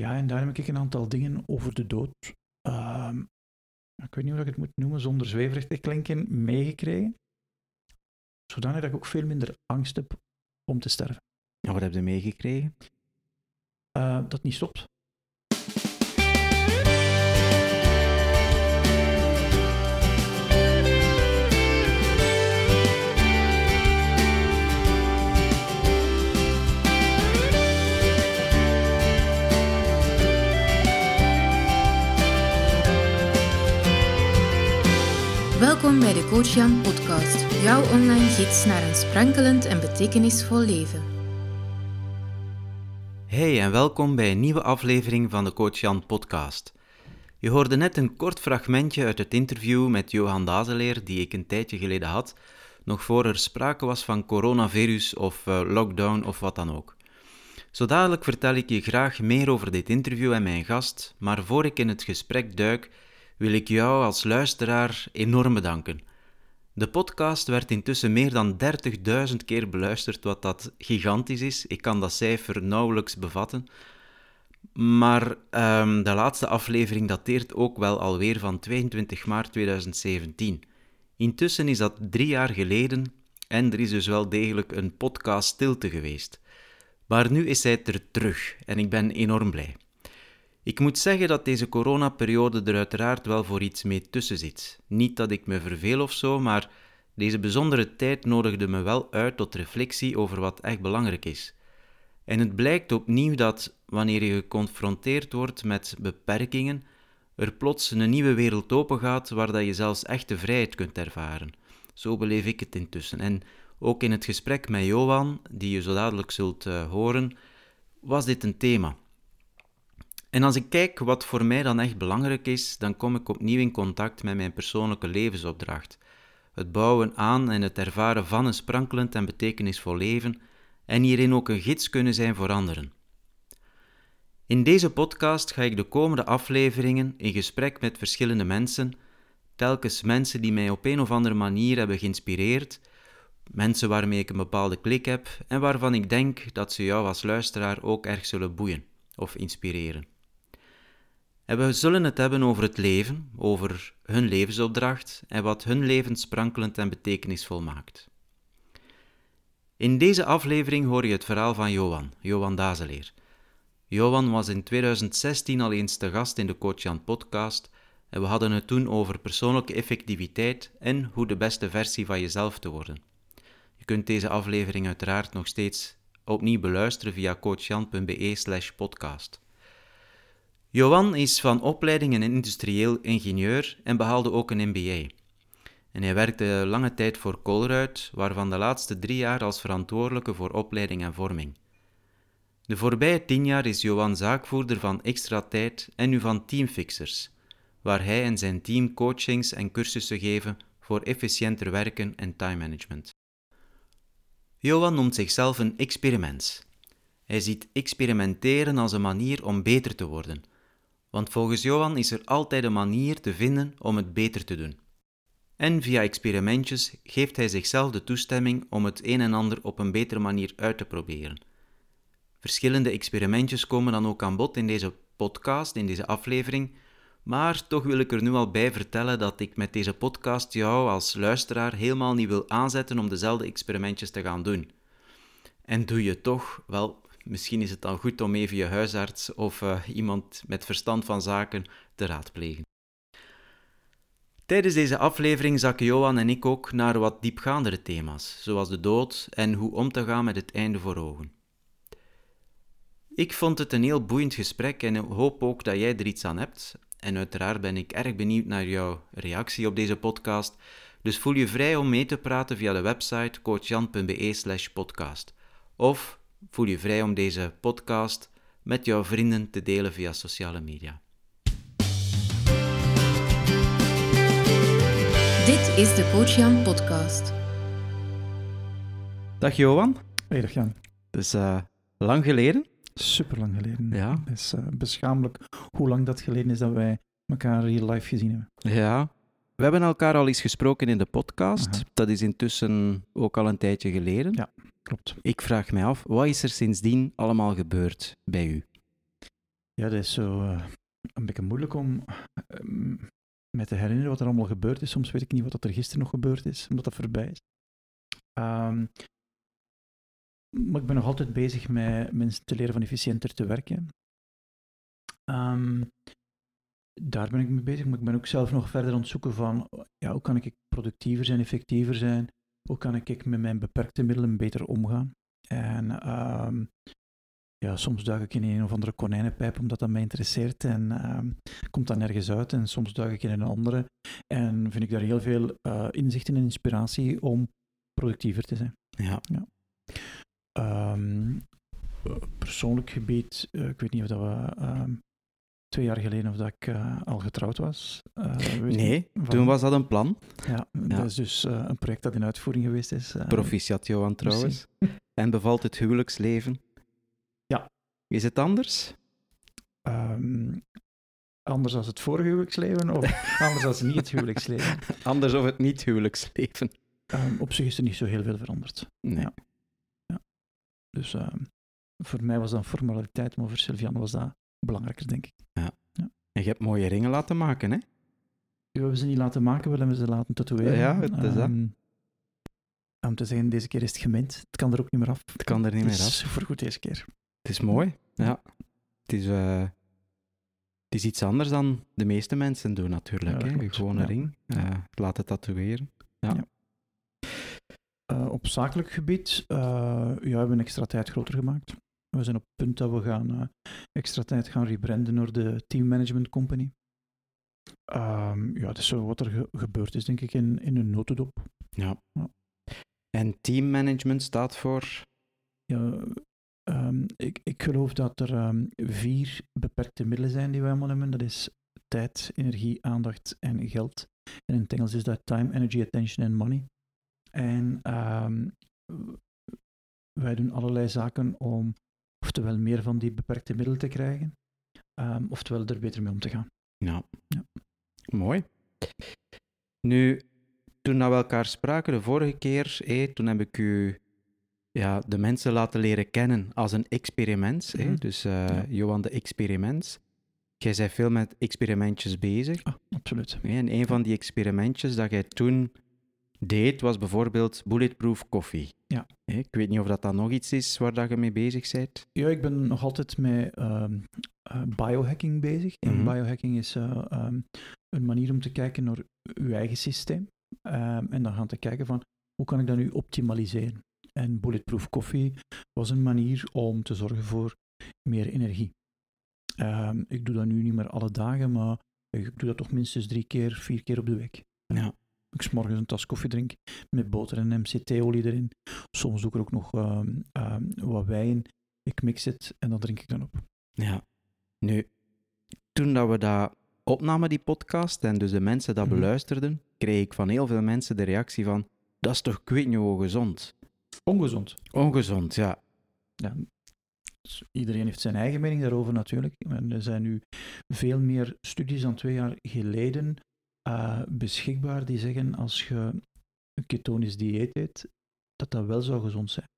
Ja, en daar heb ik een aantal dingen over de dood. Ehm, ik weet niet hoe ik het moet noemen, zonder zweverig te klinken, meegekregen. Zodanig dat ik ook veel minder angst heb om te sterven. Ja, wat heb je meegekregen? Uh, dat niet stopt. Welkom bij de Coach Jan podcast, jouw online gids naar een sprankelend en betekenisvol leven. Hey en welkom bij een nieuwe aflevering van de Coach Jan podcast. Je hoorde net een kort fragmentje uit het interview met Johan Dazeleer die ik een tijdje geleden had, nog voor er sprake was van coronavirus of uh, lockdown of wat dan ook. Zo dadelijk vertel ik je graag meer over dit interview en mijn gast, maar voor ik in het gesprek duik, wil ik jou als luisteraar enorm bedanken. De podcast werd intussen meer dan 30.000 keer beluisterd, wat dat gigantisch is. Ik kan dat cijfer nauwelijks bevatten. Maar um, de laatste aflevering dateert ook wel alweer van 22 maart 2017. Intussen is dat drie jaar geleden en er is dus wel degelijk een podcast stilte geweest. Maar nu is zij er terug en ik ben enorm blij. Ik moet zeggen dat deze coronaperiode er uiteraard wel voor iets mee tussen zit. Niet dat ik me verveel of zo, maar deze bijzondere tijd nodigde me wel uit tot reflectie over wat echt belangrijk is. En het blijkt opnieuw dat wanneer je geconfronteerd wordt met beperkingen, er plots een nieuwe wereld opengaat waar dat je zelfs echte vrijheid kunt ervaren. Zo beleef ik het intussen. En ook in het gesprek met Johan, die je zo dadelijk zult uh, horen, was dit een thema. En als ik kijk wat voor mij dan echt belangrijk is, dan kom ik opnieuw in contact met mijn persoonlijke levensopdracht. Het bouwen aan en het ervaren van een sprankelend en betekenisvol leven en hierin ook een gids kunnen zijn voor anderen. In deze podcast ga ik de komende afleveringen in gesprek met verschillende mensen, telkens mensen die mij op een of andere manier hebben geïnspireerd, mensen waarmee ik een bepaalde klik heb en waarvan ik denk dat ze jou als luisteraar ook erg zullen boeien of inspireren. En we zullen het hebben over het leven, over hun levensopdracht en wat hun leven sprankelend en betekenisvol maakt. In deze aflevering hoor je het verhaal van Johan, Johan Dazeleer. Johan was in 2016 al eens te gast in de Coach Jan podcast en we hadden het toen over persoonlijke effectiviteit en hoe de beste versie van jezelf te worden. Je kunt deze aflevering uiteraard nog steeds opnieuw beluisteren via coachjan.be/podcast. Johan is van opleiding een industrieel ingenieur en behaalde ook een MBA. En hij werkte lange tijd voor Colruyt, waarvan de laatste drie jaar als verantwoordelijke voor opleiding en vorming. De voorbije tien jaar is Johan zaakvoerder van Extra Tijd en nu van Teamfixers, waar hij en zijn team coachings en cursussen geven voor efficiënter werken en time management. Johan noemt zichzelf een experiment. Hij ziet experimenteren als een manier om beter te worden, want volgens Johan is er altijd een manier te vinden om het beter te doen. En via experimentjes geeft hij zichzelf de toestemming om het een en ander op een betere manier uit te proberen. Verschillende experimentjes komen dan ook aan bod in deze podcast, in deze aflevering, maar toch wil ik er nu al bij vertellen dat ik met deze podcast jou als luisteraar helemaal niet wil aanzetten om dezelfde experimentjes te gaan doen. En doe je toch, wel, misschien is het dan goed om even je huisarts of uh, iemand met verstand van zaken te raadplegen. Tijdens deze aflevering zakken Johan en ik ook naar wat diepgaandere thema's, zoals de dood en hoe om te gaan met het einde voor ogen. Ik vond het een heel boeiend gesprek en hoop ook dat jij er iets aan hebt. En uiteraard ben ik erg benieuwd naar jouw reactie op deze podcast, dus voel je vrij om mee te praten via de website coachjan.be/podcast of voel je vrij om deze podcast met jouw vrienden te delen via sociale media. Dit is de Coach Jan podcast. Dag Johan. Hey, dag Jan. Het is uh, lang geleden. Super lang geleden. Ja. Het is uh, beschamelijk hoe lang dat geleden is dat wij elkaar real life gezien hebben. Ja. We hebben elkaar al eens gesproken in de podcast. Dat is intussen ook al een tijdje geleden. Ja. Klopt. Ik vraag mij af, wat is er sindsdien allemaal gebeurd bij u? Ja, dat is zo eh, een beetje moeilijk om ehm, me te herinneren wat er allemaal gebeurd is. Soms weet ik niet wat er gisteren nog gebeurd is, omdat dat voorbij is. Ehm, maar ik ben nog altijd bezig met mensen te leren van efficiënter te werken. Ehm, daar ben ik mee bezig, maar ik ben ook zelf nog verder aan het zoeken van ja, hoe kan ik productiever zijn, effectiever zijn, hoe kan ik met mijn beperkte middelen beter omgaan. En ehm, ja, soms duik ik in een of andere konijnenpijp omdat dat mij interesseert en ehm, komt dat nergens uit. En soms duik ik in een andere en vind ik daar heel veel uh, inzicht en inspiratie om productiever te zijn. Ja. ja. Um, persoonlijk gebied, uh, ik weet niet of dat we twee jaar geleden of dat ik uh, al getrouwd was. Uh, nee, van... toen was dat een plan. Ja, ja. dat is dus uh, een project dat in uitvoering geweest is. Proficiat Johan trouwens. en bevalt het huwelijksleven? Ja. Is het anders? Um, anders als het vorige huwelijksleven of anders als niet het huwelijksleven? anders of het niet huwelijksleven. Um, op zich is er niet zo heel veel veranderd. Nee. Ja. ja. Dus voor mij was dat een formaliteit, maar voor Sylviane was dat belangrijker, denk ik. Ja. ja. En je hebt mooie ringen laten maken, hè? We hebben ze niet laten maken, we hebben ze laten tatoeëren. Ja, het is dat. Um, om te zeggen, deze keer is het gemint. Het kan er ook niet meer af. Het kan er niet meer af. Super goed deze keer. Het is mooi, ja. Het is, uh, het is iets anders dan de meeste mensen doen, natuurlijk. Ja, hè? Gewoon een ja. ring, uh, laten tatoeëren. Ja. ja. Uh, op zakelijk gebied, ja, hebben extra tijd groter gemaakt. We zijn op het punt dat we gaan uh, extra tijd gaan rebranden door de Team Management Company. Um, ja, dat is zo wat er ge gebeurd is, denk ik, in, in een notendop. Ja. ja. En team management staat voor? Ja, um, ik, ik geloof dat er um, vier beperkte middelen zijn die we allemaal hebben. Dat is tijd, energie, aandacht en geld. En in het Engels is dat time, energy, attention en money. En wij doen allerlei zaken om oftewel meer van die beperkte middelen te krijgen, um, oftewel er beter mee om te gaan. Ja. ja. Mooi. Nu, toen we elkaar spraken de vorige keer, toen heb ik u ja, de mensen laten leren kennen als een experiment. Mm -hmm. Dus uh, ja. Johan de Experiment. Jij bent veel met experimentjes bezig. Ah, absoluut. En een van die experimentjes dat jij toen deed, was bijvoorbeeld bulletproof koffie. Ja. Ik weet niet of dat dan nog iets is waar dat je mee bezig bent. Ja, ik ben nog altijd met uh, uh, biohacking bezig. En mm -hmm. biohacking is uh, um, een manier om te kijken naar uw eigen systeem. Um, en dan gaan te kijken van, hoe kan ik dat nu optimaliseren? En bulletproof koffie was een manier om te zorgen voor meer energie. Um, ik doe dat nu niet meer alle dagen, maar ik doe dat toch minstens drie keer, vier keer op de week. Ja ik s morgens een tas koffie drink met boter en MCT-olie erin. Soms doe ik er ook nog um, um, wat wijn. Ik mix het en dan drink ik dan op. Ja. Nu, toen dat we dat opnamen, die podcast, en dus de mensen dat mm -hmm. beluisterden, kreeg ik van heel veel mensen de reactie van, dat is toch, hoe gezond. Ongezond. Ongezond, ja. Ja, dus iedereen heeft zijn eigen mening daarover natuurlijk. En er zijn nu veel meer studies dan twee jaar geleden uh, beschikbaar die zeggen als je een ketonisch dieet eet, dat dat wel zou gezond zijn.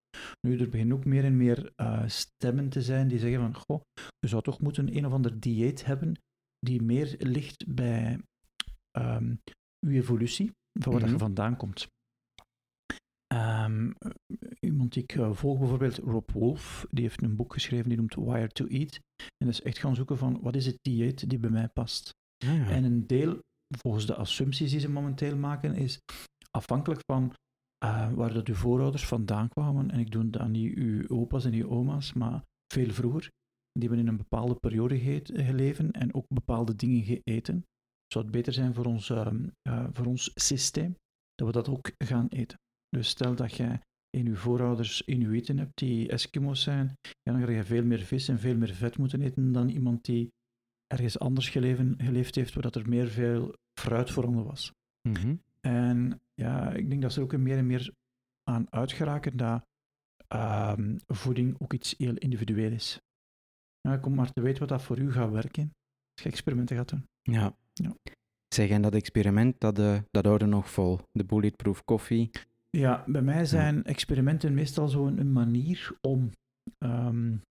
Nu, er beginnen ook meer en meer uh, stemmen te zijn die zeggen van, goh, je zou toch moeten een of ander dieet hebben die meer ligt bij um, uw evolutie, van waar mm -hmm. je vandaan komt. Um, iemand die ik uh, volg, bijvoorbeeld Rob Wolf, die heeft een boek geschreven die noemt Wired to Eat. En dat is echt gaan zoeken van, wat is het dieet die bij mij past? Ja, ja. En een deel volgens de assumpties die ze momenteel maken, is afhankelijk van uh, waar dat uw voorouders vandaan kwamen. En ik doe dan niet uw opa's en uw oma's, maar veel vroeger. Die hebben in een bepaalde periode geleefd en ook bepaalde dingen gegeten. Zou het beter zijn voor ons, uh, uh, voor ons systeem dat we dat ook gaan eten. Dus stel dat jij in uw voorouders Inuiten hebt die Eskimo's zijn, dan ga je veel meer vis en veel meer vet moeten eten dan iemand die ergens anders geleven, geleefd heeft, waar dat er meer veel fruit voorhanden was. Mm -hmm. En ja, ik denk dat ze ook er meer en meer aan uitgeraken dat um, voeding ook iets heel individueel is. Ja, kom maar te weten wat dat voor u gaat werken, als je experimenten gaat doen. Ja. ja. Zeg, en dat experiment, dat, uh, dat houden nog vol, de bulletproof koffie? Ja, bij mij zijn ja. experimenten meestal zo'n een manier om um,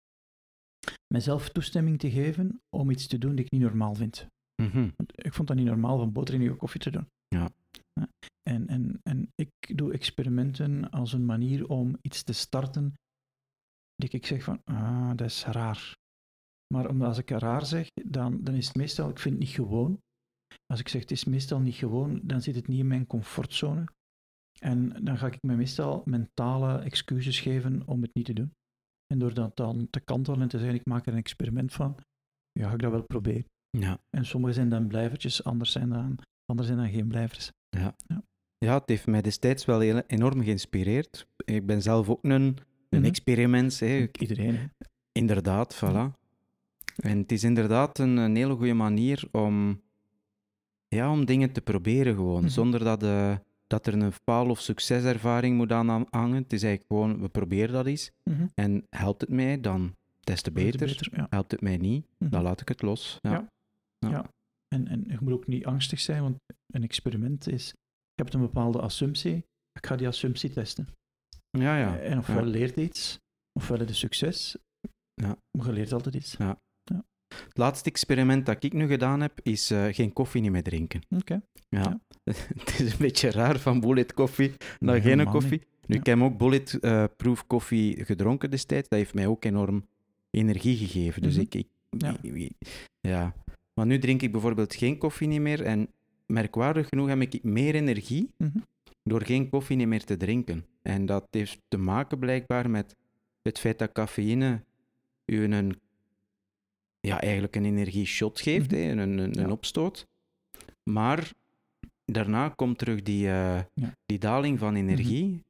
mezelf toestemming te geven om iets te doen die ik niet normaal vind. Mhm. Want ik vond dat niet normaal van boter in je koffie te doen. Ja. En, en, en ik doe experimenten als een manier om iets te starten die ik zeg van, ah, dat is raar. Maar omdat als ik raar zeg, dan, dan is het meestal, ik vind het niet gewoon. Als ik zeg het is meestal niet gewoon, dan zit het niet in mijn comfortzone. En dan ga ik me meestal mentale excuses geven om het niet te doen. En door dat dan te kantelen en te zeggen, ik maak er een experiment van, ja, ga ik dat wel proberen. Ja. En sommige zijn dan blijvertjes, anders zijn dan, anders zijn dan geen blijvers. ja, het heeft mij destijds wel heel- enorm geïnspireerd. Ik ben zelf ook een, een Mhm. experiment. Hè. Iedereen, hè. Inderdaad, voilà. En het is inderdaad een, een hele goede manier om, ja, om dingen te proberen gewoon, Mhm. zonder dat, eh, dat er een faal- of succeservaring moet aan hangen. Het is eigenlijk gewoon, we proberen dat eens. Mhm. En helpt het mij, dan des te beter. ja. Helpt het mij niet, dan laat ik het los. Ja. Ja. Ja. En, en je moet ook niet angstig zijn, want een experiment is, je hebt een bepaalde assumptie, ik ga die assumptie testen. Ja, ja. En ofwel ja. leert iets, ofwel het is succes, Ja. maar je leert altijd iets. Het laatste experiment dat ik nu gedaan heb, is eh, geen koffie niet meer drinken. Oké. Ja. Ja. het is een beetje raar van bullet koffie naar Nee, geen koffie. niet. Nu, Ja. ik heb ook bulletproof koffie gedronken destijds. Dat heeft mij ook enorm energie gegeven. Dus Mhm. ik, ik, Ja. ja. Maar nu drink ik bijvoorbeeld geen koffie niet meer. En merkwaardig genoeg heb ik meer energie Mhm. door geen koffie niet meer te drinken. En dat heeft te maken blijkbaar met het feit dat cafeïne u een, ja, eigenlijk een energieshot geeft, Mhm. hè, een, een, opstoot. Maar daarna komt terug die, eh, Ja. Mhm. die daling van energie.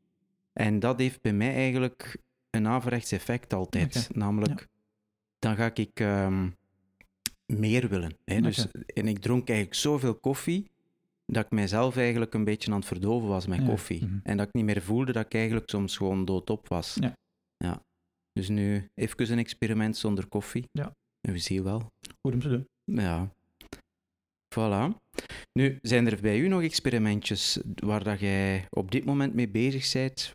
En dat heeft bij mij eigenlijk een averechts effect altijd. Namelijk, dan ga ik ehm, meer willen. Hè? Dus, en ik dronk eigenlijk zoveel koffie dat ik mijzelf eigenlijk een beetje aan het verdoven was met Ja, koffie. mhm. En dat ik niet meer voelde dat ik eigenlijk soms gewoon doodop was. Ja. ja. Dus nu even een experiment zonder koffie. Ja. En we zien wel. Goed om te doen. Ja. Voilà. Nu, zijn er bij u nog experimentjes waar dat jij op dit moment mee bezig bent?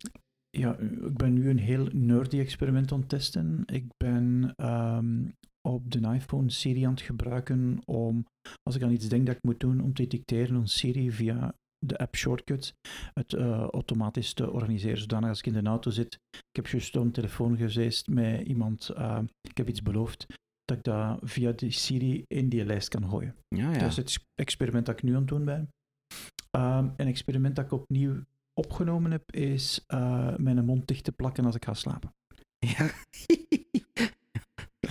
Ja, ik ben nu een heel nerdy experiment aan het testen. Ik ben ehm, op de iPhone Siri aan het gebruiken om, als ik aan iets denk dat ik moet doen, om te dicteren aan Siri via de app Shortcuts, het eh, automatisch te organiseren. Zodanig als ik in de auto zit, ik heb juist een telefoon gezegd met iemand, eh, ik heb iets beloofd, dat ik dat via de Siri in die lijst kan gooien. Ja, ja. Dat is het experiment dat ik nu aan het doen ben. Ehm, een experiment dat ik opnieuw opgenomen heb, is eh, mijn mond dicht te plakken als ik ga slapen. Ja.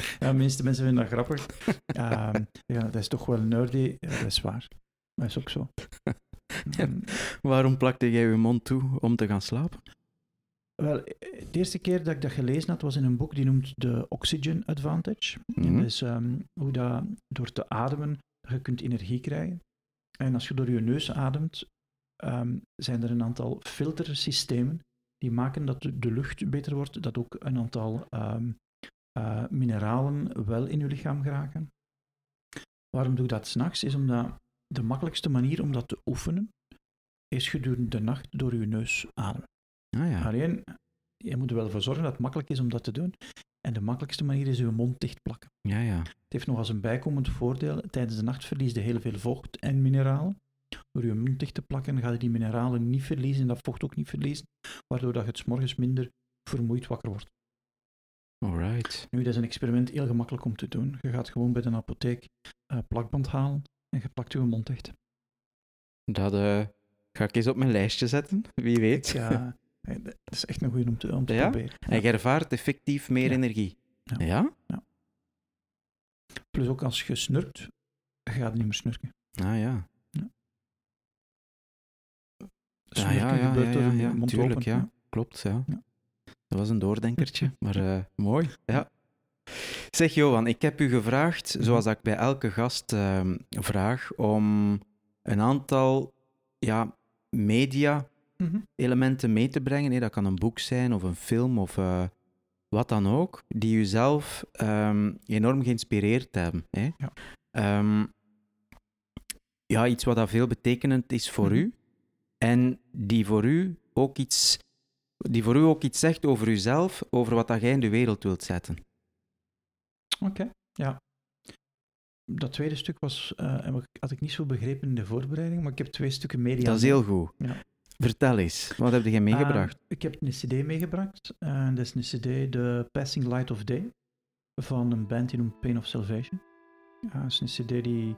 Ja, de meeste mensen vinden dat grappig. Ehm, ja, dat is toch wel nerdy. Ja, dat is waar. Maar dat is ook zo. Ehm, Waarom plakte jij je mond toe om te gaan slapen? wel, eh, de eerste keer dat ik dat gelezen had, was in een boek die noemt The Oxygen Advantage. Dat is ehm, hoe dat door te ademen, je kunt energie krijgen. En als je door je neus ademt, ehm, zijn er een aantal filtersystemen die maken dat de, de lucht beter wordt, dat ook een aantal eh, mineralen wel in je lichaam geraken. Waarom doe ik dat s'nachts? Is omdat de makkelijkste manier om dat te oefenen, is gedurende de nacht door je neus ademen. Ah ja. Alleen, je moet er wel voor zorgen dat het makkelijk is om dat te doen. En de makkelijkste manier is je mond dicht plakken. Ja, ja. Het heeft nog als een bijkomend voordeel, tijdens de nacht verlies je heel veel vocht en mineralen. Door je mond dicht te plakken ga je die mineralen niet verliezen en dat vocht ook niet verliezen, waardoor dat je het 's morgens minder vermoeid wakker wordt. Alright. Nu, dat is een experiment heel gemakkelijk om te doen. Je gaat gewoon bij de apotheek eh, plakband halen en je plakt je mond dicht. Dat eh, ga ik eens op mijn lijstje zetten. Wie weet. Ja, eh, dat is echt een goede om te, om te Ja? proberen. En je ervaart effectief meer Ja. energie. Ja. Ja? Plus ook als je snurkt, je gaat niet meer snurken. Ah ja. Snurken ja, ja, gebeurt ja, door ja, je ja, mond tuurlijk, open. ja. Klopt, ja. Dat was een doordenkertje, maar eh, mooi. Ja. Zeg Johan, ik heb u gevraagd, zoals dat ik bij elke gast ehm, vraag, om een aantal ja, media-elementen Mhm. mee te brengen. hè. Dat kan een boek zijn of een film of eh, wat dan ook, die u zelf ehm, enorm geïnspireerd hebben. Hè? Ja. Ehm, ja, iets wat dat veel betekenend is voor Mhm. u en die voor u ook iets, die voor u ook iets zegt over uzelf, over wat dat jij in de wereld wilt zetten. Oké, ja. Dat tweede stuk was, ik- had ik niet zo begrepen in de voorbereiding, maar ik heb twee stukken media. Dat is heel goed. Ja. Vertel eens, wat heb je meegebracht? Eh, ik heb een cd meegebracht. En dat is een cd, The Passing Light of Day, van een band die noemt Pain of Salvation. Ja, dat is een cd die,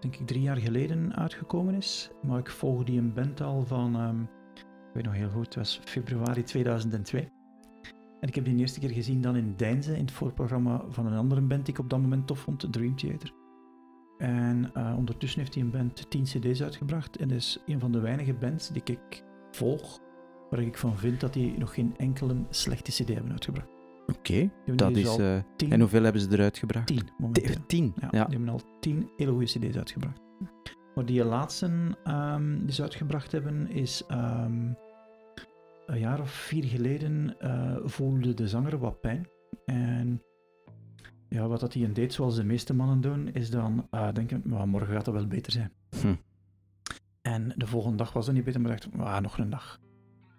denk ik, drie jaar geleden uitgekomen is. Maar ik volg die een band al van, ehm, ik weet nog heel goed, het was februari 2002. En ik heb die eerste keer gezien dan in Deinze, in het voorprogramma van een andere band die ik op dat moment tof vond, Dream Theater. En eh, ondertussen heeft hij een band 10 cd's uitgebracht. En dat is een van de weinige bands die ik volg, waar ik van vind dat die nog geen enkele slechte cd hebben uitgebracht. Oké, dat is... tien, en hoeveel hebben ze eruit gebracht? tien momenteel. Tien, Ja, ja. die hebben al tien hele goede cd's uitgebracht. Maar die laatste ehm, die ze uitgebracht hebben is ehm, een jaar of vier geleden eh, voelde de zanger wat pijn. En ja, wat dat hij deed, zoals de meeste mannen doen, is dan eh, denken, "Maar morgen gaat het wel beter zijn. Hm. En de volgende dag was het niet beter, maar dacht, ah, nog een dag.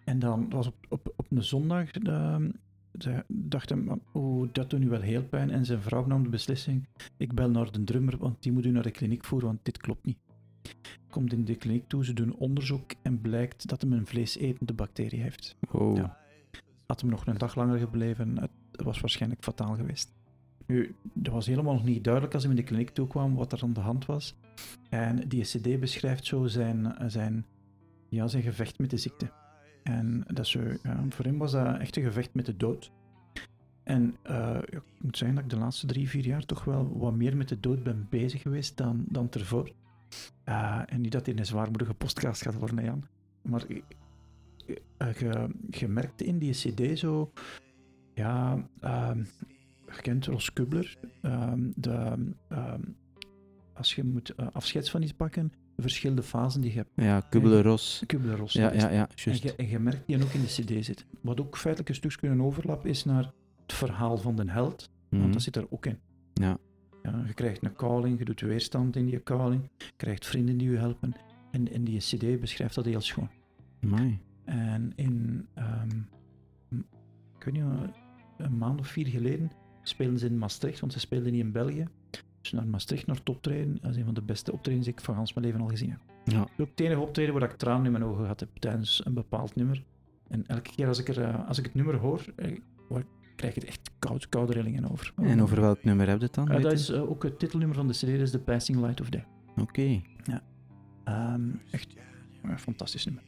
En dan was op, op, op een zondag, de, ze dacht hem, oh, dat doet nu wel heel pijn. En zijn vrouw nam de beslissing, ik bel naar de drummer, want die moet u naar de kliniek voeren, want dit klopt niet. Komt in de kliniek toe, ze doen onderzoek en blijkt dat hem een vleesetende bacterie heeft. Oh. Ja. Had hem nog een dag langer gebleven, het was waarschijnlijk fataal geweest. Nu, dat was helemaal nog niet duidelijk als hij in de kliniek toekwam wat er aan de hand was. En die CD beschrijft zo zijn, zijn, ja, zijn gevecht met de ziekte. En dat zo, ja, voor hem was dat echt een gevecht met de dood. En eh, ik moet zeggen dat ik de laatste drie, vier jaar toch wel wat meer met de dood ben bezig geweest dan, dan ervoor. Eh, en niet dat dit een zwaarmoedige podcast gaat worden, Jan. Maar eh, eh, je, je merkte in die cd zo... Ja, ehm, je kent Ros Kubler. ehm, de, ehm, als je moet eh, afscheid van iets pakken, de verschillende fasen die je hebt. Ja, Kubler-Ross. Kubler-Ross. Ja, ja, ja, en juist. je, en je merkt die ook in de cd zitten. Wat ook feitelijk een stukje een overlap is naar het verhaal van de held. Want Mhm. dat zit er ook in. Ja. Ja, je krijgt een calling, je doet weerstand in die calling, je krijgt vrienden die je helpen. En, en die cd beschrijft dat heel schoon. Amai. En in, ehm, m- ik weet niet, eh, een maand of vier geleden speelden ze in Maastricht, want ze speelden niet in België. Dus naar Maastricht naar het optreden, dat is een van de beste optredens die ik van gans mijn leven al gezien heb. Ja. Dat is ook het enige optreden waar ik tranen in mijn ogen gehad heb tijdens een bepaald nummer. En elke keer als ik, er, eh, als ik het nummer hoor, eh, word- krijg er echt koud, koude rillingen over. En over welk nummer heb je het dan? Dat je? is eh, ook het titelnummer van de CD, dat is The Passing Light of Day. Oké. Ehm, echt een fantastisch nummer.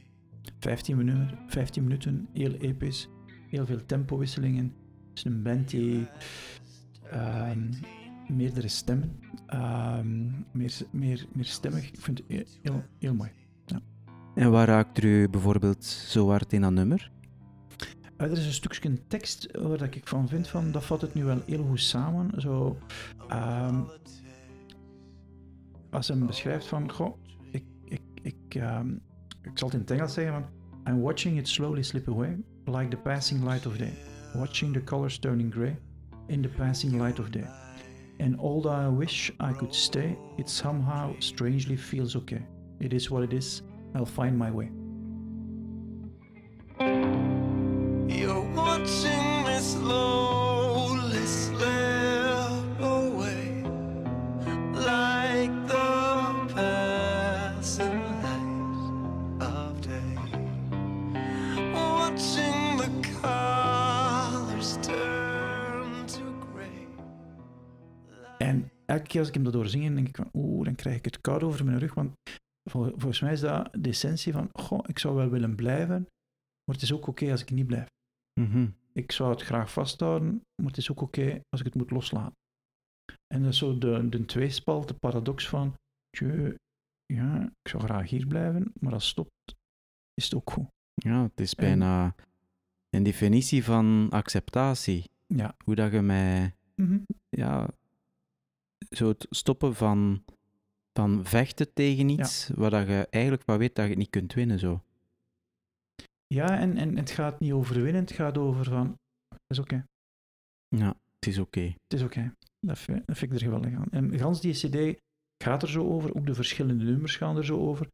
15 minuten, 15 minuten, heel episch, heel veel tempowisselingen. Het is een band die ehm, meerdere stemmen, ehm, meer, meer, meer stemmig. Ik vind het heel, heel, mooi. En waar raakt u bijvoorbeeld zo hard in dat nummer? Eh, er is een stukje tekst waar dat ik van vind van, dat vat het nu wel heel goed samen. Zo, ehm, als hij hem beschrijft van, goh, ik, ik, ik, ehm, ik zal het in het Engels zeggen, I'm watching it slowly slip away, like the passing light of day. Watching the colors turning grey in the passing light of day. And although I wish I could stay, it somehow strangely feels okay. It is what it is, I'll find my way. Koud over mijn rug. Want vol- volgens mij is dat de essentie van, goh, ik zou wel willen blijven, maar het is ook oké als ik niet blijf. Mhm. Ik zou het graag vasthouden, maar het is ook oké als ik het moet loslaten. En dat is zo de, de tweespalt, de paradox van, tjö, ja, ik zou graag hier blijven, maar als het stopt, is het ook goed. Ja, het is En- bijna een definitie van acceptatie. Ja. Hoe dat je mij, Mhm. ja, zo het stoppen van, van vechten tegen iets, waar dat je eigenlijk van weet dat je het niet kunt winnen, zo. Ja, en, en het gaat niet over winnen, het gaat over van, het is oké. Ja, het is oké. Het is oké. Dat, vind- dat vind ik er geweldig aan. En gans die cd gaat er zo over, ook de verschillende nummers gaan er zo over.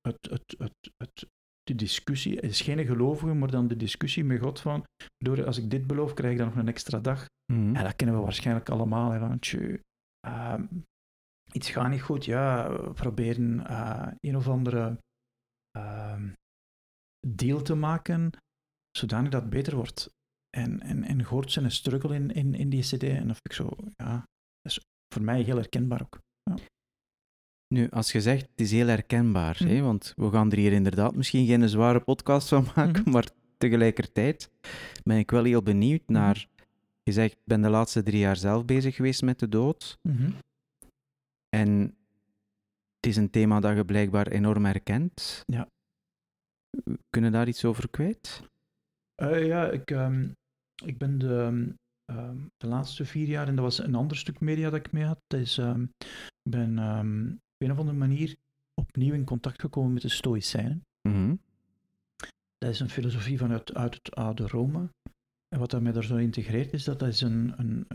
Het, het, het, het, de discussie, hij is geen gelovige, maar dan de discussie met God van, door als ik dit beloof, krijg ik dan nog een extra dag. Mhm. Ja, dat kennen we waarschijnlijk allemaal. Hè, van, tjie, ehm, iets gaat niet goed, ja, we proberen eh, een of andere ehm, deal te maken, zodanig dat het beter wordt. En, en, en hoort zijn struggle in, in, in die cd. En dat vind ik zo, ja, dat is voor mij heel herkenbaar ook. Nu, als je zegt, het is heel herkenbaar, hè, Mhm. want we gaan er hier inderdaad misschien geen zware podcast van maken, Mhm. maar tegelijkertijd ben ik wel heel benieuwd Mhm. naar... Je zegt, ik ben de laatste drie jaar zelf bezig geweest met de dood. En het is een thema dat je blijkbaar enorm herkent. Ja. Kunnen daar iets over kwijt? Eh, ja, ik, ehm, ik ben de, ehm, ehm, de laatste vier jaar, en dat was een ander stuk media dat ik mee had, dat is, ik ben op een of andere manier opnieuw in contact gekomen met de Stoïcijnen. Mhm. Dat is een filosofie vanuit uit het oude Rome. En wat daarmee daar zo integreert is dat dat is een, een,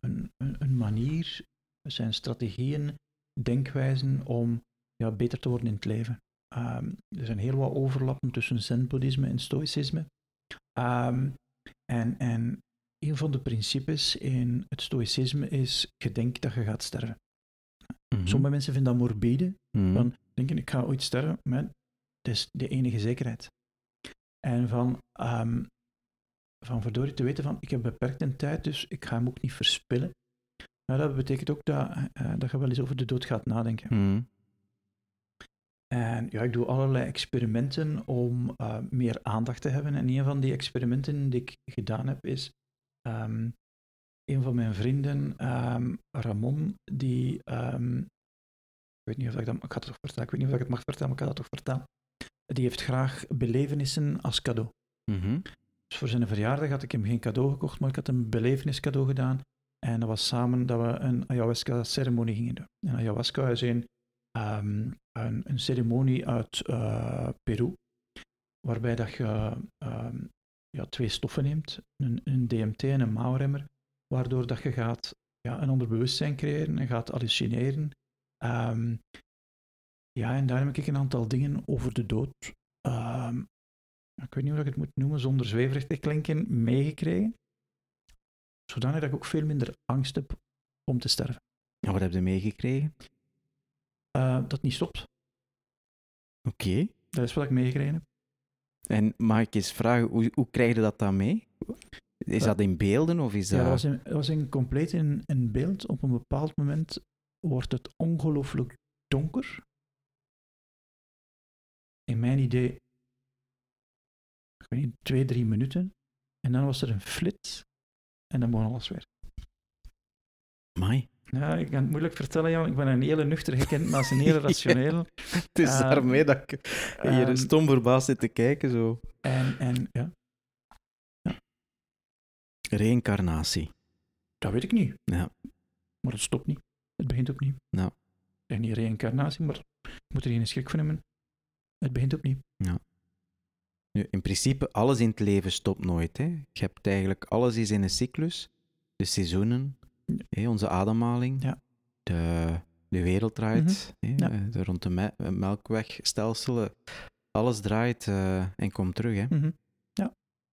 een, een manier, het zijn strategieën, denkwijzen om ja, beter te worden in het leven. Ehm, er zijn heel wat overlappen tussen zen-boeddhisme en stoïcisme. Ehm, en, en een van de principes in het stoïcisme is, gedenk dat je gaat sterven. Mhm. Sommige mensen vinden dat morbide, Mhm. van denken ik ga ooit sterven, maar het is de enige zekerheid. En van, ehm van verdorie te weten van ik heb beperkte tijd, dus ik ga hem ook niet verspillen. Maar dat betekent ook dat, eh, dat je wel eens over de dood gaat nadenken. Mhm. En ja, ik doe allerlei experimenten om eh, meer aandacht te hebben. En een van die experimenten die ik gedaan heb is, ehm, een van mijn vrienden, ehm, Ramon, die, ehm, ik weet niet of ik dat, ik ga het toch vertellen, ik weet niet of ik het mag vertellen, maar ik ga dat toch vertellen. Die heeft graag belevenissen als cadeau. Mhm. Dus voor zijn verjaardag had ik hem geen cadeau gekocht, maar ik had een beleveniscadeau gedaan. En dat was samen dat we een ayahuasca-ceremonie gingen doen. En ayahuasca is een, ehm, een, ceremonie uit eh, Peru, waarbij dat je ehm, ja, twee stoffen neemt, een, een DMT en een mouwremmer, waardoor dat je gaat ja, een onderbewustzijn creëren en gaat hallucineren. Ehm, ja, en daar heb ik een aantal dingen over de dood ik weet niet hoe ik het moet noemen, zonder zweverig te klinken, meegekregen. Zodanig dat ik ook veel minder angst heb om te sterven. En wat heb je meegekregen? Eh, dat het niet stopt. Oké. Dat is wat ik meegekregen heb. En mag ik eens vragen, hoe, hoe krijg je dat dan mee? Is Ja. dat in beelden of is dat... Ja, dat was, in, dat was in compleet in, in beeld. Op een bepaald moment wordt het ongelooflijk donker. In mijn idee, ik weet niet, twee, drie minuten. En dan was er een flits. En dan begon alles weer. Amai. Ja, ik kan het moeilijk vertellen, Jan. Ik ben een hele nuchter gekend, maar een hele rationeel. Het is Ehm, daarmee dat ik hier ehm, stom verbaasd zit te kijken, zo. En, en ja, Reïncarnatie. dat weet ik niet. Ja. Maar het stopt niet. Het begint opnieuw. Ja. Ik zeg niet reïncarnatie, maar je moet er geen schrik van hebben. Het begint opnieuw. Nu, in principe, alles in het leven stopt nooit. Hè. Je hebt eigenlijk, alles is in een cyclus. De seizoenen, Ja. hè, onze ademhaling, Ja. de, de wereld draait, hè, Ja. eh, de, rond de me- melkwegstelsel, alles draait eh, en komt terug. Hè. Mhm.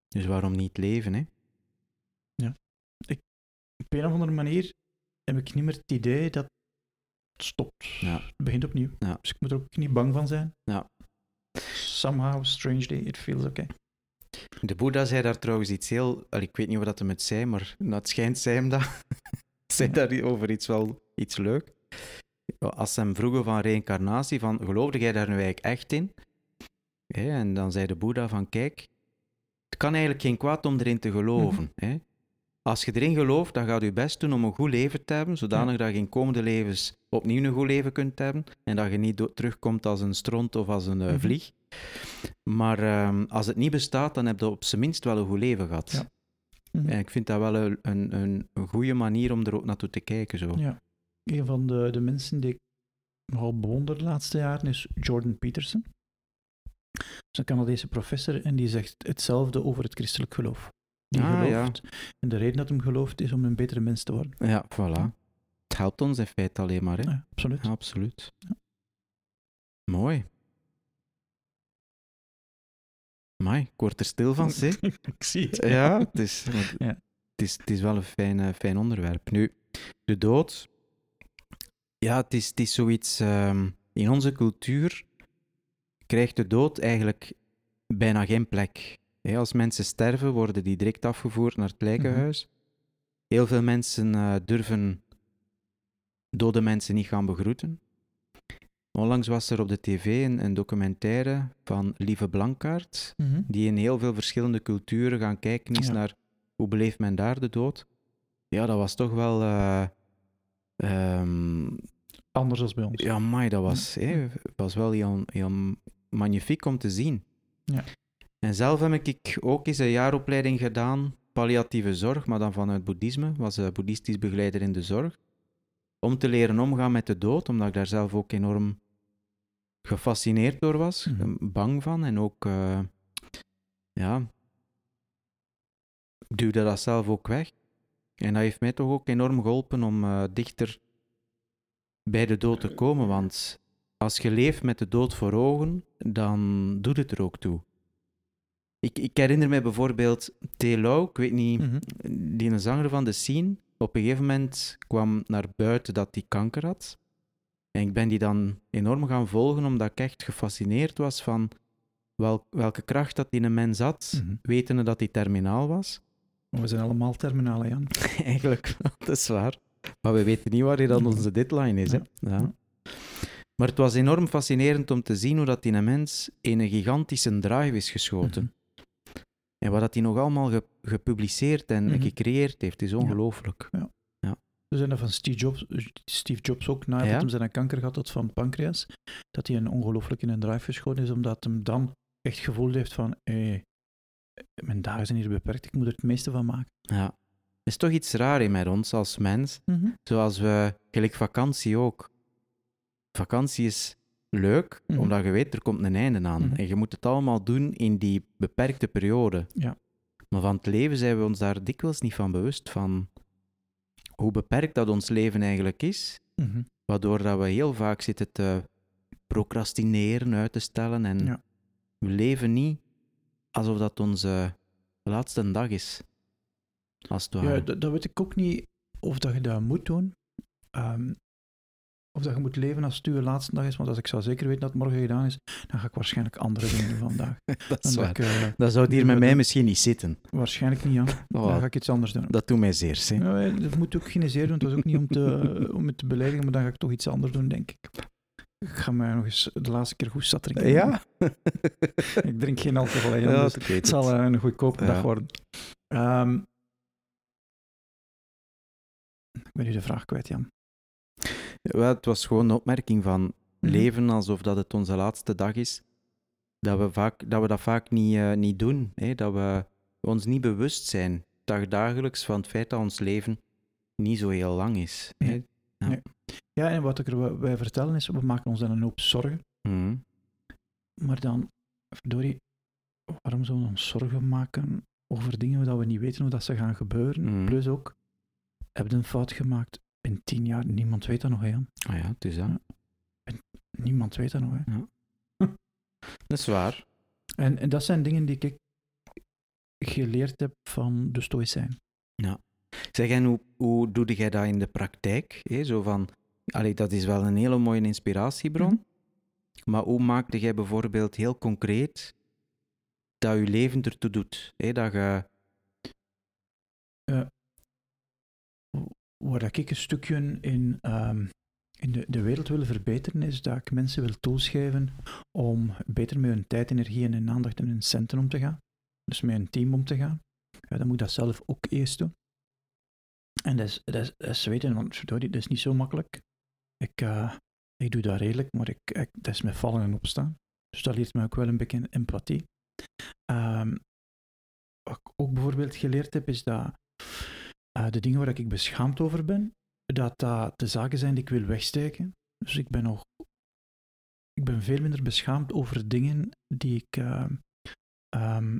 Dus waarom niet leven? Hè? Op een of andere manier heb ik niet meer het idee dat het stopt. Ja. Het begint opnieuw. Ja. Dus ik moet er ook niet bang van zijn. Ja. Somehow, strangely, it feels okay. De Boeddha zei daar trouwens iets heel... Ik weet niet wat dat hem het zei, maar nou, het schijnt zei hem dat. zei daar over iets wel iets leuk. Als ze hem vroegen van reïncarnatie, van geloofde jij daar nu eigenlijk echt in? En dan zei de Boeddha van kijk, het kan eigenlijk geen kwaad om erin te geloven. hè. Als je erin gelooft, dan gaat je best doen om een goed leven te hebben, zodanig dat je in komende levens opnieuw een goed leven kunt hebben en dat je niet terugkomt als een stront of als een eh, Mhm. vlieg. Maar ehm, als het niet bestaat, dan heb je op zijn minst wel een goed leven gehad. Ja. Mhm. En ik vind dat wel een, een, een, goede manier om er ook naartoe te kijken. Zo. Ja. Een van de, de mensen die ik nogal bewonder de laatste jaren is Jordan Peterson. Dat is een Canadese professor en die zegt hetzelfde over het christelijk geloof. Die Ah, gelooft, en de reden dat hem gelooft is om een betere mens te worden. Ja, voilà. Het helpt ons in feite alleen maar. Hè? Ja, absoluut. Ja, absoluut. Mooi. Amai, ik word er stil van, zeg. ik zie het. Ja, het is, Ja. het is, het is wel een fijn, eh, fijn onderwerp. Nu, de dood. Ja, het is, het is zoiets. ehm, in onze cultuur krijgt de dood eigenlijk bijna geen plek. Als mensen sterven, worden die direct afgevoerd naar het lijkenhuis. Heel veel mensen eh, durven dode mensen niet gaan begroeten. Onlangs was er op de tv een, een documentaire van Lieve Blankaert, Mhm. die in heel veel verschillende culturen gaan kijken is Ja. naar hoe beleeft men daar de dood. Ja, dat was toch wel... eh, ehm, Anders dan bij ons. ja, maar dat was, was wel heel, heel magnifiek om te zien. Ja. En zelf heb ik ook eens een jaaropleiding gedaan, palliatieve zorg, maar dan vanuit boeddhisme. was een boeddhistisch begeleider in de zorg. Om te leren omgaan met de dood, omdat ik daar zelf ook enorm gefascineerd door was, Mhm. bang van en ook, eh, ja, ik duwde dat zelf ook weg. En dat heeft mij toch ook enorm geholpen om eh, dichter bij de dood te komen, want als je leeft met de dood voor ogen, dan doet het er ook toe. Ik, ik herinner me bijvoorbeeld T. Lau, ik weet niet, Mhm. die een zanger van de scene, op een gegeven moment kwam naar buiten dat hij kanker had. En ik ben die dan enorm gaan volgen, omdat ik echt gefascineerd was van wel, welke kracht dat in een mens had, Mhm. wetende dat hij terminaal was. Maar We zijn allemaal terminalen, Jan. Eigenlijk, dat is waar. Maar we weten niet wanneer dan onze deadline is. Hè? Ja. Ja. Maar het was enorm fascinerend om te zien hoe dat in een mens in een gigantische drive is geschoten. Mhm. En wat dat hij nog allemaal ge- gepubliceerd en Mhm. gecreëerd heeft, is ongelooflijk. We zijn dat van Steve Jobs, Steve Jobs ook, nadat Ja? hij zijn kanker gehad had van pancreas, dat hij een ongelooflijk in een drive geschoten is, omdat hem dan echt gevoeld heeft van, hé, mijn dagen zijn hier beperkt, ik moet er het meeste van maken. Ja. Er is toch iets raar in met ons als mens. Zoals we, gelijk vakantie ook. Vakantie is leuk, Mhm. omdat je weet, er komt een einde aan. Mhm. En je moet het allemaal doen in die beperkte periode. Ja. Maar van het leven zijn we ons daar dikwijls niet van bewust, van hoe beperkt dat ons leven eigenlijk is. Mhm. Waardoor dat we heel vaak zitten te procrastineren, uit te stellen. En Ja. we leven niet alsof dat onze laatste dag is. Als het ware. Ja, dat, dat weet ik ook niet of dat je dat moet doen. Ehm, of dat je moet leven als het je laatste dag is. Want als ik zou zeker weten dat het morgen gedaan is, dan ga ik waarschijnlijk andere dingen doen vandaag. dat is Dan waar. dat ik, eh, Dat zou hier met mij misschien niet zitten. waarschijnlijk niet. Oh, Dan ga ik iets anders doen. dat doet mij zeer. Hè. Ja, dat moet ook geen zeer doen. Het was ook niet om, te, om het te beledigen, maar dan ga ik toch iets anders doen, denk ik. Ik ga mij nog eens de laatste keer goed zat drinken. Ja? Ik drink geen alcohol, hè, Ja, dus het zal eh, een goedkope Ja. dag worden. Ehm, ik ben nu de vraag kwijt, Jan. Wel, het was gewoon een opmerking van Mhm. leven alsof dat het onze laatste dag is. Dat we, vaak, dat, we dat vaak niet, eh, niet doen. Hè? Dat we ons niet bewust zijn, dagdagelijks, van het feit dat ons leven niet zo heel lang is. Hè? Nee. Ja, en wat ik erbij vertellen is, we maken ons dan een hoop zorgen. Mhm. Maar dan, verdorie, waarom zouden we ons zorgen maken over dingen dat we niet weten hoe dat ze gaan gebeuren? Mhm. Plus ook, heb je een fout gemaakt in tien jaar? Niemand weet dat nog, hè. Ah ja, het is dat. Niemand weet dat nog, hè. Dat is waar. En, en dat zijn dingen die ik geleerd heb van de Stoïcijn. Zeg, en hoe, hoe doe jij dat in de praktijk? Hè? Zo van, allee, dat is wel een hele mooie inspiratiebron. Mhm. Maar hoe maakte jij bijvoorbeeld heel concreet dat je leven ertoe doet? Hè? Dat je... Waar ik een stukje in, ehm, in de, de wereld wil verbeteren, is dat ik mensen wil geven om beter met hun tijd, energie en hun aandacht en hun centen om te gaan. Dus met een team om te gaan. Ja, dan moet dat zelf ook eerst doen. En dat is, dat is, dat is weten, want verdorie, dat is niet zo makkelijk. Ik, eh, ik doe dat redelijk, maar ik, ik, dat is met vallen en opstaan. Dus dat leert mij ook wel een beetje empathie. Ehm, wat ik ook bijvoorbeeld geleerd heb, is dat eh, de dingen waar ik beschaamd over ben, dat dat de zaken zijn die ik wil wegsteken. Dus ik ben nog... Ik ben veel minder beschaamd over dingen die ik eh, ehm,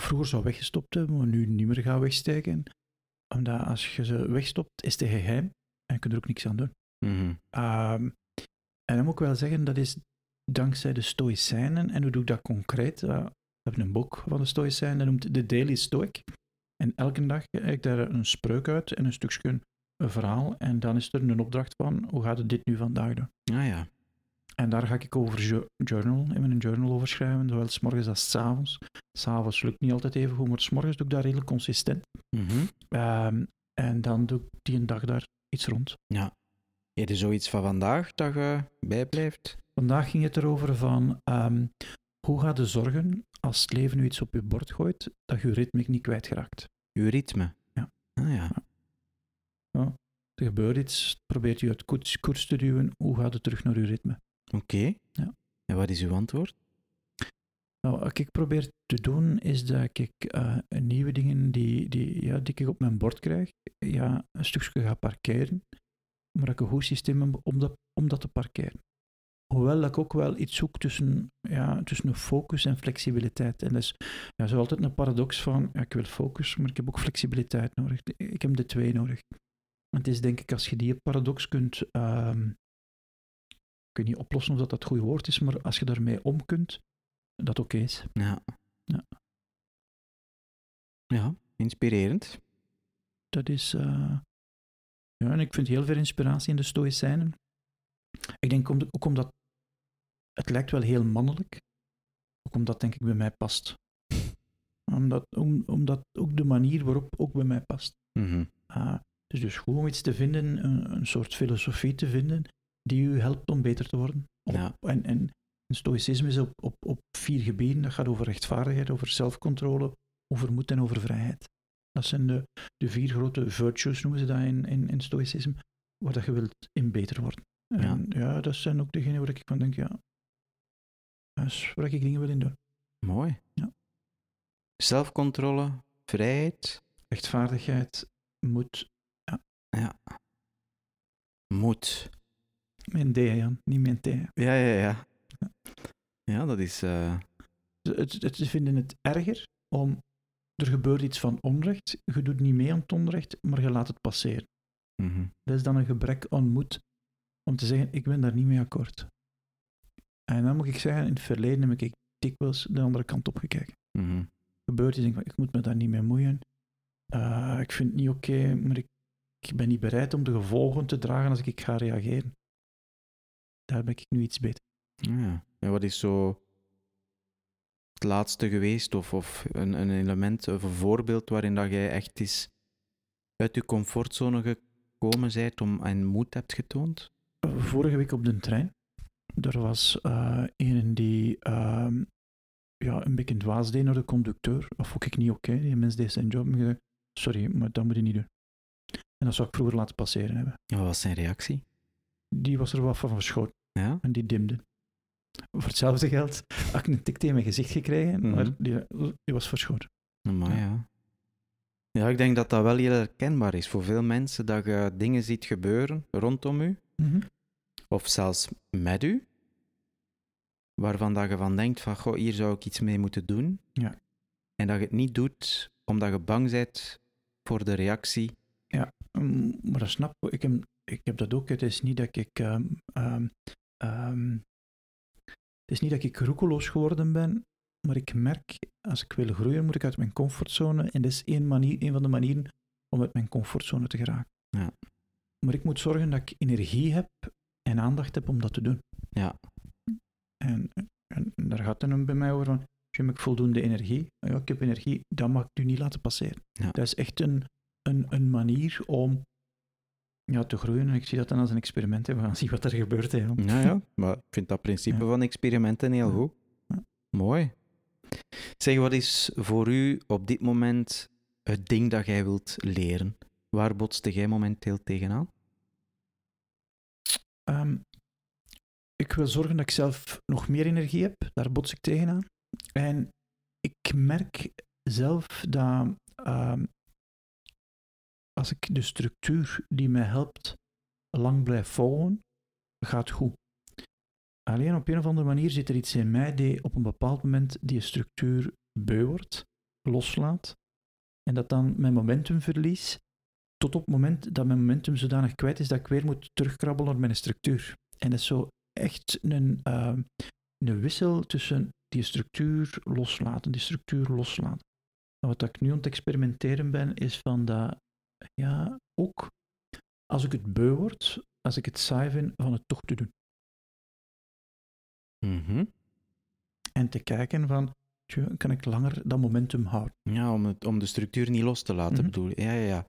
vroeger zou weggestopt hebben, maar nu niet meer ga wegsteken. Omdat als je ze wegstopt, is het geheim en je kunt er ook niks aan doen. Mhm. Ehm, en dan moet ik wel zeggen, dat is dankzij de Stoïcijnen. En hoe doe ik dat concreet? Eh, hebben een boek van de Stoïcijnen, dat noemt de Daily Stoic. En elke dag heb ik daar een spreuk uit en een stukje een verhaal. En dan is er een opdracht van, hoe gaat het dit nu vandaag doen? Ah ja. En daar ga ik over jo- journal, in mijn journal over schrijven, zowel s morgens als s avonds. S'avonds lukt niet altijd even goed, maar s morgens doe ik daar redelijk consistent. Mhm. Ehm, en dan doe ik die een dag daar iets rond. Heb je zoiets van vandaag dat je bijblijft? Vandaag ging het erover van hoe hoe gaat je zorgen als het leven nu iets op je bord gooit, dat je je ritme niet kwijtgeraakt. Uw ritme? Ja. Ah ja. Er gebeurt iets, probeert je uit koers, koers te duwen, hoe gaat het terug naar je ritme? Oké. Ja. En wat is uw antwoord? Nou, wat ik probeer te doen, is dat ik eh, nieuwe dingen die, die, ja, die ik op mijn bord krijg, ja, een stukje ga parkeren, maar dat ik een goed systeem heb om dat, om dat te parkeren. Hoewel ik ook wel iets zoek tussen, ja, tussen focus en flexibiliteit. En dat is ja, zo altijd een paradox van, ja, ik wil focus, maar ik heb ook flexibiliteit nodig. Ik heb de twee nodig. En het is denk ik, als je die paradox kunt, ehm kun je niet oplossen of dat dat het goede woord is, maar als je daarmee om kunt, dat oké is. Ja. Ja. Ja, inspirerend. Dat is. eh, ja, en ik vind heel veel inspiratie in de Stoïcijnen. Ik denk ook omdat het lijkt wel heel mannelijk, ook omdat denk ik bij mij past. Omdat, om, omdat ook de manier waarop ook bij mij past. Ah, het is dus goed om iets te vinden, een, een soort filosofie te vinden, die u helpt om beter te worden. Op- Ja. En, en, en stoïcisme is op, op, op vier gebieden. Dat gaat over rechtvaardigheid, over zelfcontrole, over moed en over vrijheid. Dat zijn de, de vier grote virtues, noemen ze dat in, in, in stoïcisme, waar dat je wilt in beter worden. En ja, dat zijn ook degenen waar ik van denk, ja, dat is waar ik dingen wil in doen. Mooi. Ja. Zelfcontrole, vrijheid, Rechtvaardigheid, moed, moed. mijn D, Jan, niet mijn T. Ja, ja, ja. Ja, dat is... eh, het, het, ze vinden het erger om. Er gebeurt iets van onrecht, je doet niet mee aan het onrecht, maar je laat het passeren. mhm. Dat is dan een gebrek aan moed om te zeggen: Ik ben daar niet mee akkoord. En dan moet ik zeggen: In het verleden heb ik dikwijls de andere kant op gekeken. Mhm. Gebeurt iets, denk ik: van, Ik moet me daar niet mee moeien. Eh, ik vind het niet oké, maar ik, ik ben niet bereid om de gevolgen te dragen als ik ga reageren. Daar ben ik nu iets beter. Ja. En wat is zo het laatste geweest, of, of een, een element, of een voorbeeld waarin dat jij echt eens uit je comfortzone gekomen bent om, en moed hebt getoond? Vorige week op de trein. Er was eh een die ehm, ja, een beetje dwaas deed naar de conducteur. Dat vond ik niet oké. Die mens deed zijn job. Zei, sorry, maar dat moet je niet doen. En dat zou ik vroeger laten passeren hebben. En wat was zijn reactie? Die was er wat van verschoten Ja? en die dimde. Voor hetzelfde geld had ik een tik tegen mijn gezicht gekregen, Mhm. maar die, die was verschoten. Maar Ja. ja. Ik denk dat dat wel heel herkenbaar is voor veel mensen, dat je dingen ziet gebeuren rondom u, of zelfs met u, waarvan dat je van denkt van, goh, hier zou ik iets mee moeten doen. Ja. En dat je het niet doet omdat je bang bent voor de reactie. Mm, maar dat snap ik. Ik heb, ik heb dat ook. Het is niet dat ik. ehm, ehm, ehm, het is niet dat ik roekeloos geworden ben, maar ik merk, als ik wil groeien, moet ik uit mijn comfortzone. En dat is één, manier, één van de manieren om uit mijn comfortzone te geraken. Ja. Maar ik moet zorgen dat ik energie heb en aandacht heb om dat te doen. Ja. En, en, daar gaat het bij mij over van, Jim, ik voldoende energie. Ja, ik heb energie, dat mag ik nu niet laten passeren. Ja. Dat is echt een, een, een manier om ja, te groeien. En ik zie dat dan als een experiment. Hè. We gaan zien wat er gebeurt. Hè. Ja, ja, maar ik vind dat principe Ja. van experimenten heel goed. Ja. Mooi. Zeg, wat is voor u op dit moment het ding dat jij wilt leren? Waar botste jij momenteel tegenaan? Ehm, ik wil zorgen dat ik zelf nog meer energie heb. Daar bots ik tegenaan. En ik merk zelf dat ehm, als ik de structuur die mij helpt lang blijf volgen, gaat goed. Alleen op een of andere manier zit er iets in mij die op een bepaald moment die structuur beu wordt, loslaat, en dat dan mijn momentum verlies, tot op het moment dat mijn momentum zodanig kwijt is dat ik weer moet terugkrabbelen naar mijn structuur. En dat is zo echt een, ehm, een wissel tussen die structuur loslaten, die structuur loslaten. En wat ik nu aan het experimenteren ben, is van dat, ja, ook als ik het beu word, als ik het saai vind, van het toch te doen. Mhm. En te kijken van, kan ik langer dat momentum houden? Ja, om, het, om de structuur niet los te laten, Mhm. bedoel je. Ja, ja, ja.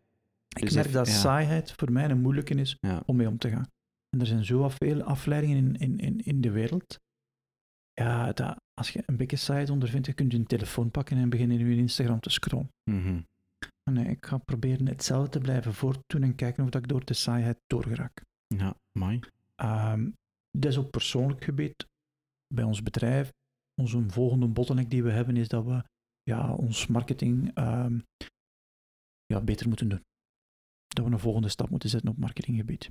Ik Dus merk even- dat ja. saaiheid voor mij een moeilijke is Ja. om mee om te gaan. En er zijn zo veel afleidingen in, in, in, in de wereld. Ja, dat, als je een beetje saaiheid ondervindt, je kunt je een telefoon pakken en beginnen in je Instagram te scrollen. Maar Nee, ik ga proberen hetzelfde te blijven voortdoen en kijken of dat ik door de saaiheid doorgeraak. Ja, mooi. Ehm, dat is op persoonlijk gebied. Bij ons bedrijf, onze volgende bottleneck die we hebben, is dat we ja, ons marketing ehm, ja, beter moeten doen. Dat we een volgende stap moeten zetten op marketinggebied.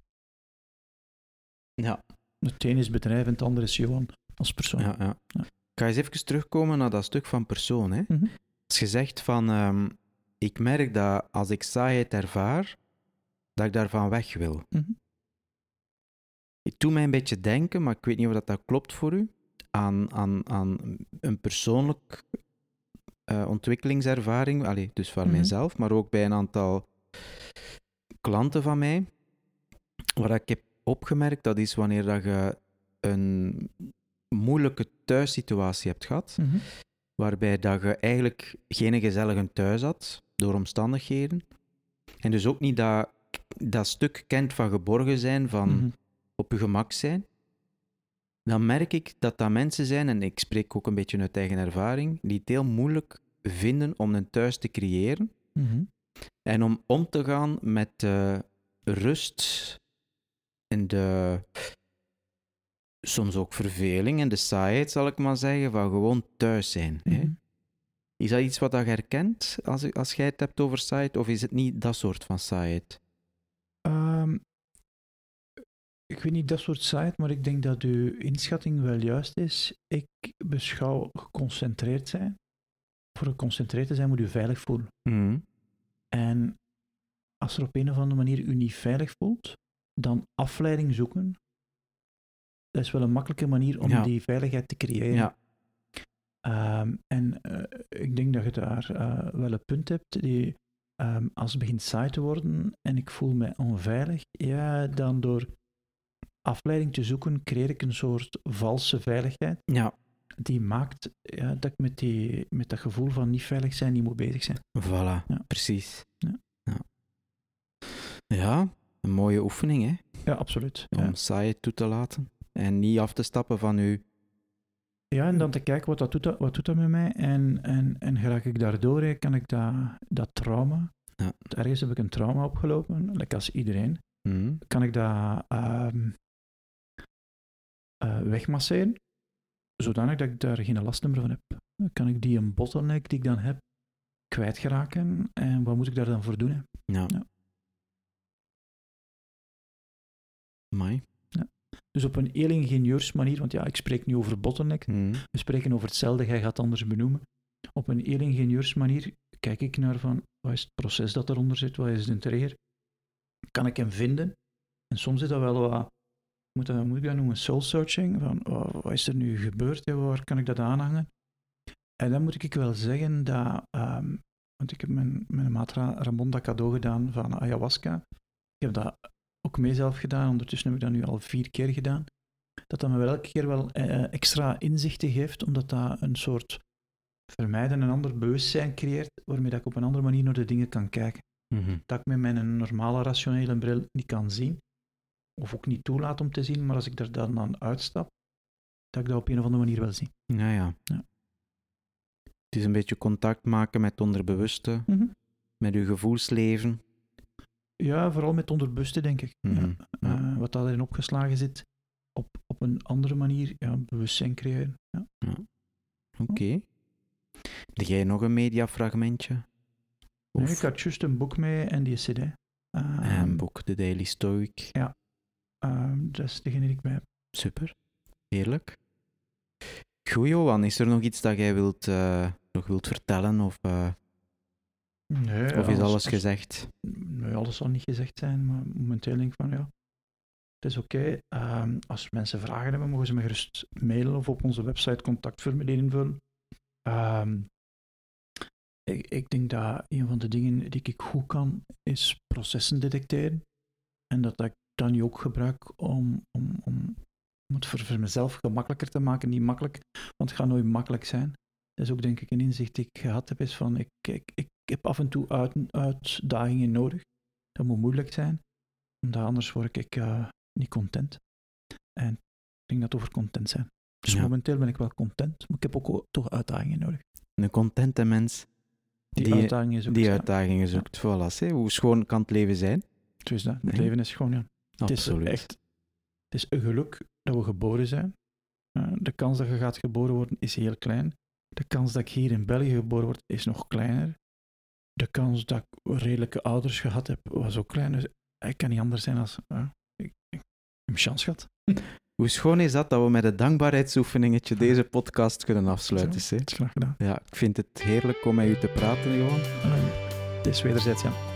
Ja. Het ene is bedrijf en het andere is Johan als persoon. Ja, ja. Ja. Ik ga eens even terugkomen naar dat stuk van persoon. Hè. Mhm. Als je zegt van, ehm, ik merk dat als ik saaiheid ervaar, dat ik daarvan weg wil. Mhm. Het doet mij een beetje denken, maar ik weet niet of dat, dat klopt voor u, aan, aan, aan een persoonlijk eh, ontwikkelingservaring, allee, dus van Mhm. mijzelf, maar ook bij een aantal klanten van mij. Wat ik heb opgemerkt, dat is wanneer dat je een moeilijke thuissituatie hebt gehad, Mhm. waarbij dat je eigenlijk geen gezellige thuis had, door omstandigheden. En dus ook niet dat, dat stuk kent van geborgen zijn, van Mhm. op je gemak zijn. Dan merk ik dat dat mensen zijn, en ik spreek ook een beetje uit eigen ervaring, die het heel moeilijk vinden om een thuis te creëren. Mhm. En om om te gaan met de rust en de soms ook verveling en de saaiheid, zal ik maar zeggen, van gewoon thuis zijn. Hè? Mhm. Is dat iets wat je herkent als, als jij het hebt over saaiheid, of is het niet dat soort van saaiheid? Ehm, ik weet niet dat soort site, maar ik denk dat uw inschatting wel juist is. Ik beschouw geconcentreerd zijn. Voor geconcentreerd te zijn moet u veilig voelen. Mhm. En als er op een of andere manier u niet veilig voelt, dan afleiding zoeken. Dat is wel een makkelijke manier om Ja. die veiligheid te creëren. Ja. Ehm, en eh, ik denk dat je daar eh, wel een punt hebt. Die, ehm, als het begint saai te worden en ik voel me onveilig, ja, dan door afleiding te zoeken, creëer ik een soort valse veiligheid. Ja, Die maakt ja, dat ik met, die, met dat gevoel van niet veilig zijn niet moet bezig zijn. voilà, Ja. precies. Ja. Ja. Ja, een mooie oefening, hè? Ja, absoluut. Om saaiheid toe te laten. En niet af te stappen van uw... Ja, en dan te kijken wat dat doet, dat, wat doet dat met mij en, en, en geraak ik daardoor, hè, kan ik dat, dat trauma, Ja. ergens heb ik een trauma opgelopen, lekker als iedereen, Mhm. kan ik dat ehm, eh, wegmasseren, zodanig dat ik daar geen last meer van heb. Kan ik die een bottleneck die ik dan heb kwijtgeraken en wat moet ik daar dan voor doen? Hè? Ja. Ja. Amai. Dus op een heel ingenieursmanier, want ja, ik spreek nu over bottleneck, Mhm. we spreken over hetzelfde, jij gaat het anders benoemen. Op een heel ingenieursmanier kijk ik naar van, wat is het proces dat eronder zit, wat is de trigger? Kan ik hem vinden? En soms is dat wel wat, moet, dat, moet ik dat noemen, soul searching, van oh, wat is er nu gebeurd, waar kan ik dat aanhangen? En dan moet ik wel zeggen dat, ehm, want ik heb mijn, mijn maat Ra- Ramon dat cadeau gedaan van ayahuasca. Ik heb dat ook mee zelf gedaan, ondertussen heb ik dat nu al vier keer gedaan. Dat dat me wel elke keer wel eh, extra inzichten geeft, omdat dat een soort vermijden een ander bewustzijn creëert, waarmee dat ik op een andere manier naar de dingen kan kijken. Mhm. Dat ik met mijn normale rationele bril niet kan zien, of ook niet toelaat om te zien, maar als ik er dan aan uitstap, dat ik dat op een of andere manier wel zie. Ja, ja. Ja. Het is een beetje contact maken met het onderbewuste, met uw gevoelsleven. Ja, vooral met het onderbewuste, denk ik. Mhm. Ja. Ja. Eh, wat daarin opgeslagen zit, op, op een andere manier ja, bewustzijn creëren. Ja. Oké. Heb jij nog een mediafragmentje? Nee, ik had juist een boek mee en die cd. Ehm, een boek, The Daily Stoic. Ehm, dat is degene die ik bij heb. Super. Heerlijk. Goed, Johan. Is er nog iets dat jij wilt, eh, nog wilt vertellen? Of, eh, Nee, of is alles gezegd? Nee, alles zal niet gezegd zijn, maar momenteel denk ik van ja, Het is oké. Ehm, als mensen vragen hebben, mogen ze me gerust mailen of op onze website contactformulier invullen. Ehm, ik, ik denk dat een van de dingen die ik goed kan, is processen detecteren. En dat ik dat nu ook gebruik om, om, om, om het voor, voor mezelf gemakkelijker te maken. Niet makkelijk, want het gaat nooit makkelijk zijn. Dat is ook denk ik een inzicht die ik gehad heb, is van ik, ik, ik heb af en toe uit, uitdagingen nodig. Dat moet moeilijk zijn, omdat anders word ik eh, niet content. En ik denk dat over content zijn. Dus Ja. momenteel ben ik wel content, maar ik heb ook toch uitdagingen nodig. Een contente mens Die, Die- uitdagingen zoeken. die uitdagingen zoekt. Voilà, hoe schoon kan het leven zijn? Dat. Het leven is gewoon, ja. Het is Absoluut. echt het is een geluk dat we geboren zijn. Eh, de kans dat je gaat geboren worden is heel klein. De kans dat ik hier in België geboren word is nog kleiner. De kans dat ik redelijke ouders gehad heb was ook klein. Dus ik kan niet anders zijn als eh, ik, een chance gehad. Hoe schoon is dat dat we met een dankbaarheidsoefeningetje deze podcast kunnen afsluiten? Zo, hè? het is graag gedaan. Ja, ik vind het heerlijk om met u te praten, Johan. Eh, het is wederzijds, ja.